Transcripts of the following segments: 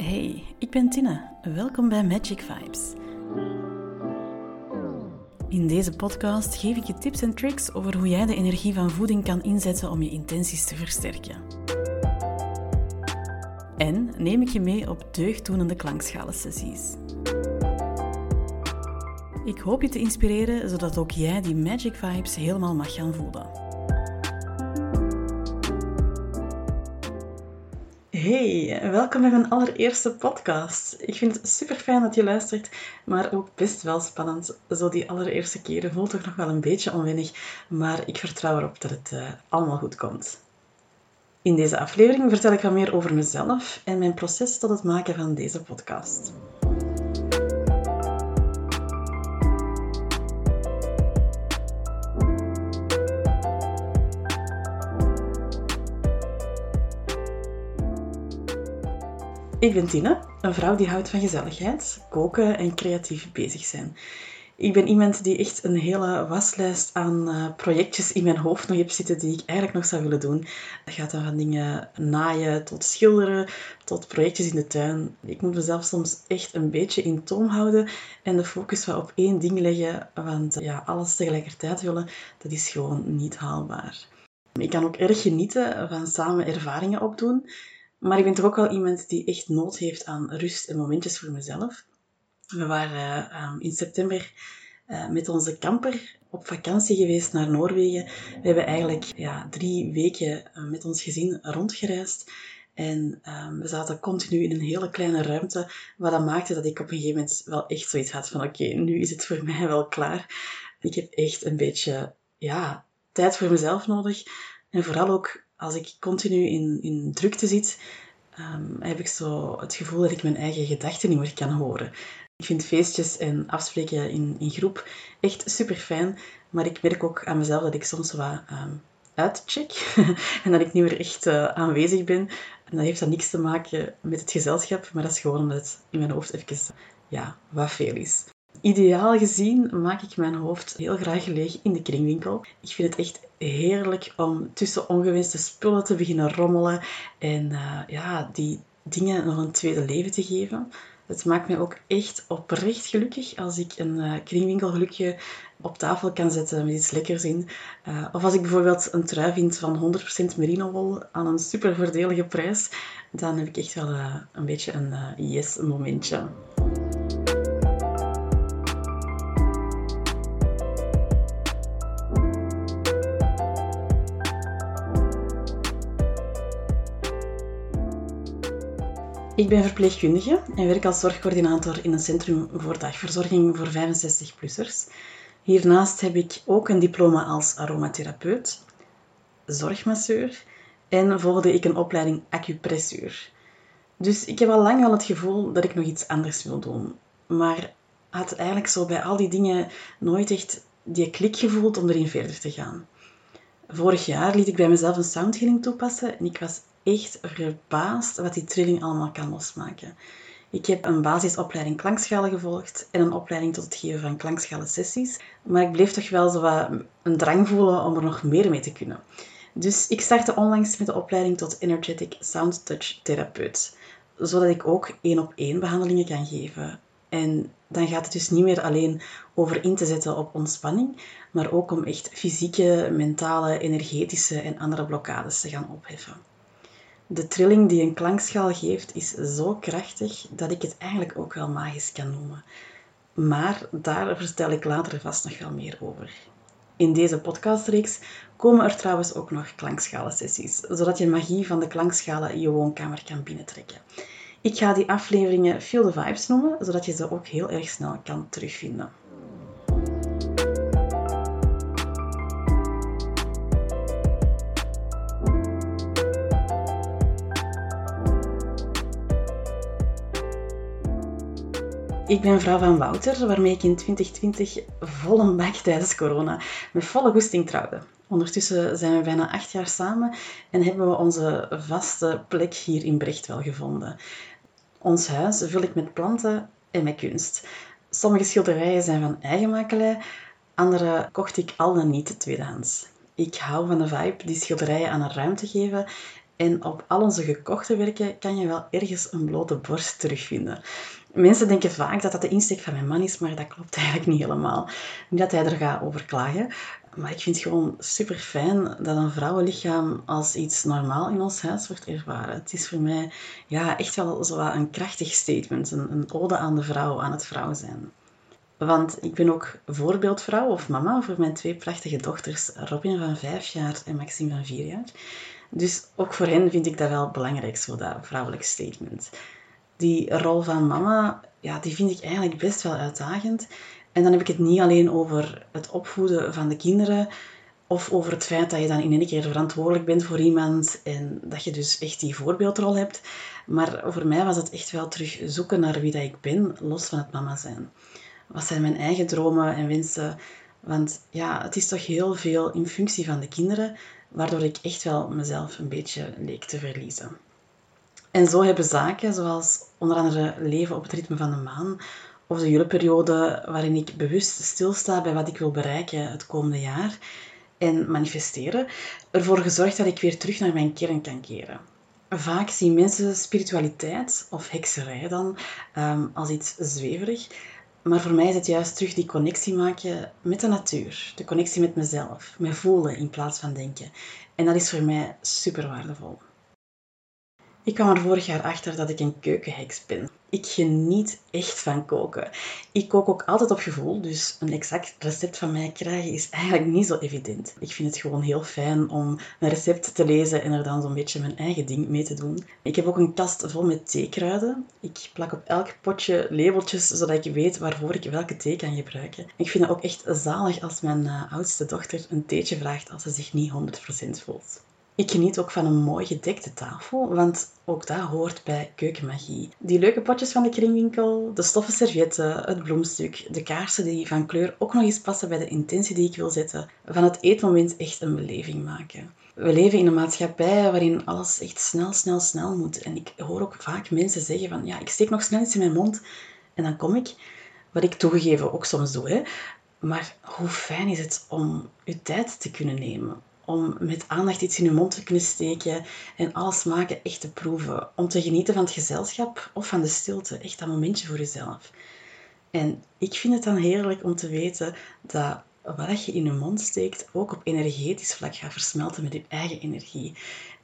Hey, ik ben Tina. Welkom bij Magic Vibes. In deze podcast geef ik je tips en tricks over hoe jij de energie van voeding kan inzetten om je intenties te versterken. En neem ik je mee op deugddoenende klankschalen-sessies. Ik hoop je te inspireren zodat ook jij die Magic Vibes helemaal mag gaan voelen. Hey, welkom bij mijn allereerste podcast. Ik vind het super fijn dat je luistert, maar ook best wel spannend. Zo die allereerste keren voelt toch nog wel een beetje onwennig, maar ik vertrouw erop dat het uh, allemaal goed komt. In deze aflevering vertel ik wat meer over mezelf en mijn proces tot het maken van deze podcast. Ik ben Tine, een vrouw die houdt van gezelligheid, koken en creatief bezig zijn. Ik ben iemand die echt een hele waslijst aan uh, projectjes in mijn hoofd nog heb zitten die ik eigenlijk nog zou willen doen. Dat gaat dan van dingen naaien tot schilderen, tot projectjes in de tuin. Ik moet mezelf soms echt een beetje in toom houden en de focus wel op één ding leggen, want ja, alles tegelijkertijd willen, dat is gewoon niet haalbaar. Ik kan ook erg genieten van samen ervaringen opdoen. Maar ik ben toch ook wel iemand die echt nood heeft aan rust en momentjes voor mezelf. We waren uh, in september uh, met onze camper op vakantie geweest naar Noorwegen. We hebben eigenlijk ja, drie weken uh, met ons gezin rondgereisd. En we zaten continu in een hele kleine ruimte, wat dat maakte dat ik op een gegeven moment wel echt zoiets had van oké, nu is het voor mij wel klaar. Ik heb echt een beetje ja, tijd voor mezelf nodig. En vooral ook als ik continu in, in drukte zit, um, heb ik zo het gevoel dat ik mijn eigen gedachten niet meer kan horen. Ik vind feestjes en afspreken in, in groep echt super fijn, maar ik merk ook aan mezelf dat ik soms wat um, uitcheck en dat ik niet meer echt uh, aanwezig ben. En dat heeft dan niks te maken met het gezelschap, maar dat is gewoon omdat het in mijn hoofd even ja, wat veel is. Ideaal gezien maak ik mijn hoofd heel graag leeg in de kringwinkel. Ik vind het echt heerlijk om tussen ongewenste spullen te beginnen rommelen en uh, ja, die dingen nog een tweede leven te geven. Het maakt mij ook echt oprecht gelukkig als ik een uh, kringwinkelgelukje op tafel kan zetten met iets lekkers in. Uh, of als ik bijvoorbeeld een trui vind van 100% merino wol aan een super voordelige prijs, dan heb ik echt wel een beetje een yes Ik ben verpleegkundige en werk als zorgcoördinator in een centrum voor dagverzorging voor 65-plussers. Hiernaast heb ik ook een diploma als aromatherapeut, zorgmasseur en volgde ik een opleiding acupressuur. Dus ik heb al lang al het gevoel dat ik nog iets anders wil doen. Maar had eigenlijk zo bij al die dingen nooit echt die klik gevoeld om erin verder te gaan. Vorig jaar liet ik bij mezelf een soundhealing toepassen en ik was echt verbaasd wat die trilling allemaal kan losmaken. Ik heb een basisopleiding klankschalen gevolgd en een opleiding tot het geven van klankschalen sessies, maar ik bleef toch wel zo een drang voelen om er nog meer mee te kunnen. Dus ik startte onlangs met de opleiding tot Energetic Sound Touch Therapeut, zodat ik ook één op één behandelingen kan geven. En dan gaat het dus niet meer alleen over in te zetten op ontspanning, maar ook om echt fysieke, mentale, energetische en andere blokkades te gaan opheffen. De trilling die een klankschaal geeft is zo krachtig dat ik het eigenlijk ook wel magisch kan noemen. Maar daar vertel ik later vast nog wel meer over. In deze podcastreeks komen er trouwens ook nog klankschalen-sessies, zodat je magie van de klankschalen je woonkamer kan binnentrekken. Ik ga die afleveringen Feel the Vibes noemen, zodat je ze ook heel erg snel kan terugvinden. Ik ben vrouw van Wouter, waarmee ik in 2020 volle bak tijdens corona met volle goesting trouwde. Ondertussen zijn we bijna acht jaar samen en hebben we onze vaste plek hier in Brecht wel gevonden. Ons huis vul ik met planten en met kunst. Sommige schilderijen zijn van eigen makelij, andere kocht ik al dan niet tweedehands. Ik hou van de vibe die schilderijen aan een ruimte geven En op al onze gekochte werken kan je wel ergens een blote borst terugvinden. Mensen denken vaak dat dat de insteek van mijn man is, maar dat klopt eigenlijk niet helemaal. Niet dat hij er gaat over klagen, maar ik vind het gewoon super fijn dat een vrouwenlichaam als iets normaal in ons huis wordt ervaren. Het is voor mij ja, echt wel zo een krachtig statement, een, een ode aan de vrouw, aan het vrouw zijn. Want ik ben ook voorbeeldvrouw of mama voor mijn twee prachtige dochters, Robin van vijf jaar en Maxime van vier jaar. Dus ook voor hen vind ik dat wel belangrijk, zo dat vrouwelijk statement. Die rol van mama, ja, die vind ik eigenlijk best wel uitdagend. En dan heb ik het niet alleen over het opvoeden van de kinderen, of over het feit dat je dan in één keer verantwoordelijk bent voor iemand en dat je dus echt die voorbeeldrol hebt. Maar voor mij was het echt wel terug zoeken naar wie dat ik ben, los van het mama zijn. Wat zijn mijn eigen dromen en wensen? Want ja, het is toch heel veel in functie van de kinderen, waardoor ik echt wel mezelf een beetje leek te verliezen. En zo hebben zaken zoals onder andere leven op het ritme van de maan of de juleperiode waarin ik bewust stilsta bij wat ik wil bereiken het komende jaar en manifesteren, ervoor gezorgd dat ik weer terug naar mijn kern kan keren. Vaak zien mensen spiritualiteit of hekserij dan um, als iets zweverig, maar voor mij is het juist terug die connectie maken met de natuur, de connectie met mezelf, met voelen in plaats van denken. En dat is voor mij super waardevol. Ik kwam er vorig jaar achter dat ik een keukenheks ben. Ik geniet echt van koken. Ik kook ook altijd op gevoel, dus een exact recept van mij krijgen is eigenlijk niet zo evident. Ik vind het gewoon heel fijn om een recept te lezen en er dan zo'n beetje mijn eigen ding mee te doen. Ik heb ook een kast vol met theekruiden. Ik plak op elk potje labeltjes, zodat ik weet waarvoor ik welke thee kan gebruiken. Ik vind het ook echt zalig als mijn uh, oudste dochter een theetje vraagt als ze zich niet 100% voelt. Ik geniet ook van een mooi gedekte tafel, want ook dat hoort bij keukenmagie. Die leuke potjes van de kringwinkel, de stoffen servietten, het bloemstuk, de kaarsen die van kleur ook nog eens passen bij de intentie die ik wil zetten. Van het eetmoment echt een beleving maken. We leven in een maatschappij waarin alles echt snel, snel, snel moet. En ik hoor ook vaak mensen zeggen van, ja, ik steek nog snel iets in mijn mond en dan kom ik. Wat ik toegegeven ook soms doe, hè. Maar hoe fijn is het om je tijd te kunnen nemen, om met aandacht iets in je mond te kunnen steken en alle smaken echt te proeven. Om te genieten van het gezelschap of van de stilte. Echt dat momentje voor jezelf. En ik vind het dan heerlijk om te weten dat wat je in je mond steekt ook op energetisch vlak gaat versmelten met je eigen energie.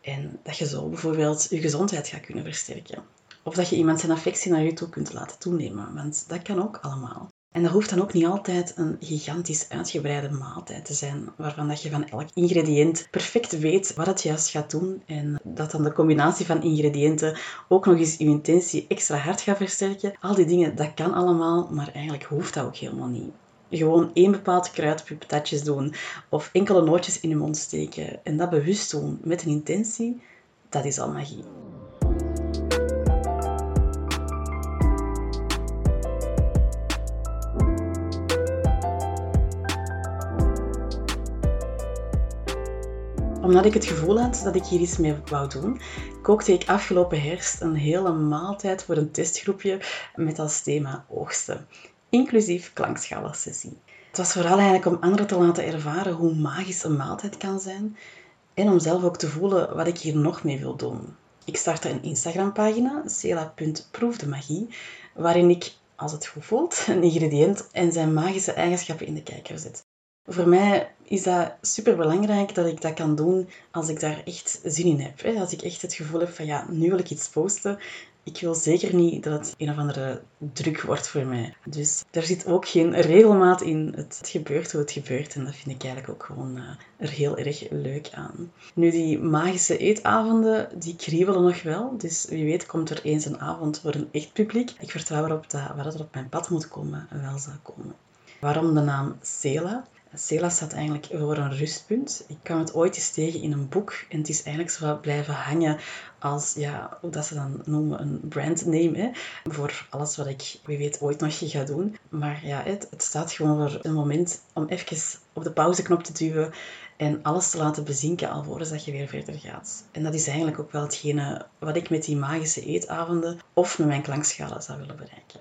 En dat je zo bijvoorbeeld je gezondheid gaat kunnen versterken. Of dat je iemand zijn affectie naar je toe kunt laten toenemen, want dat kan ook allemaal. En dat hoeft dan ook niet altijd een gigantisch uitgebreide maaltijd te zijn, waarvan dat je van elk ingrediënt perfect weet wat het juist gaat doen en dat dan de combinatie van ingrediënten ook nog eens je intentie extra hard gaat versterken. Al die dingen, dat kan allemaal, maar eigenlijk hoeft dat ook helemaal niet. Gewoon één bepaald kruid op je patatjes doen of enkele nootjes in je mond steken en dat bewust doen met een intentie, dat is al magie. Omdat ik het gevoel had dat ik hier iets mee wou doen, kookte ik afgelopen herfst een hele maaltijd voor een testgroepje met als thema oogsten, inclusief klankschalersessie. Het was vooral eigenlijk om anderen te laten ervaren hoe magisch een maaltijd kan zijn en om zelf ook te voelen wat ik hier nog mee wil doen. Ik startte een Instagram-pagina, cela.proefdemagie, waarin ik, als het goed voelt, een ingrediënt en zijn magische eigenschappen in de kijker zet. Voor mij is dat super belangrijk dat ik dat kan doen als ik daar echt zin in heb. Als ik echt het gevoel heb van ja, nu wil ik iets posten. Ik wil zeker niet dat het een of andere druk wordt voor mij. Dus daar zit ook geen regelmaat in. Het, gebeurt hoe het gebeurt en dat vind ik eigenlijk ook gewoon uh, er heel erg leuk aan. Nu, die magische eetavonden, die kriebelen nog wel. Dus wie weet komt er eens een avond voor een echt publiek. Ik vertrouw erop dat wat er op mijn pad moet komen, wel zal komen. Waarom de naam Cela? Cela staat eigenlijk voor een rustpunt. Ik kwam het ooit eens tegen in een boek en het is eigenlijk zo blijven hangen als, ja, hoe dat ze dan noemen, een brandname. Voor alles wat ik, wie weet, ooit nog ga doen. Maar ja, het, het staat gewoon voor een moment om even op de pauzeknop te duwen en alles te laten bezinken alvorens dat je weer verder gaat. En dat is eigenlijk ook wel hetgene wat ik met die magische eetavonden of met mijn klankschalen zou willen bereiken.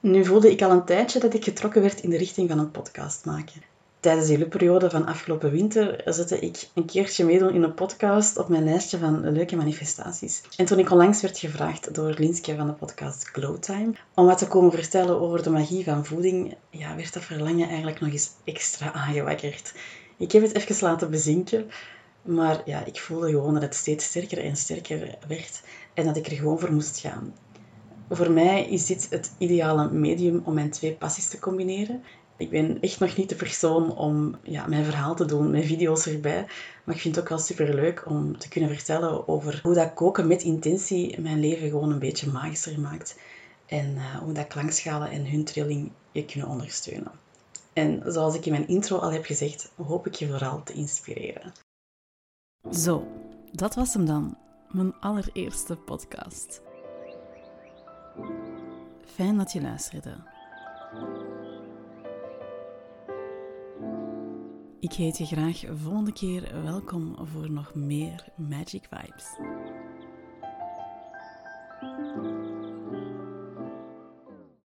Nu voelde ik al een tijdje dat ik getrokken werd in de richting van een podcast maken Tijdens die periode van afgelopen winter zette ik een keertje meedoen in een podcast op mijn lijstje van leuke manifestaties. En toen ik onlangs werd gevraagd door Linske van de podcast Glowtime om wat te komen vertellen over de magie van voeding, ja, werd dat verlangen eigenlijk nog eens extra aangewakkerd. Ik heb het even laten bezinken, maar ja, ik voelde gewoon dat het steeds sterker en sterker werd en dat ik er gewoon voor moest gaan. Voor mij is dit het ideale medium om mijn twee passies te combineren. Ik ben echt nog niet de persoon om ja, mijn verhaal te doen, mijn video's erbij. Maar ik vind het ook wel super leuk om te kunnen vertellen over hoe dat koken met intentie mijn leven gewoon een beetje magischer maakt. En uh, hoe dat klankschalen en hun trilling je kunnen ondersteunen. En zoals ik in mijn intro al heb gezegd, hoop ik je vooral te inspireren. Zo, dat was hem dan. Mijn allereerste podcast. Fijn dat je luisterde. Ik heet je graag volgende keer welkom voor nog meer Magic Vibes.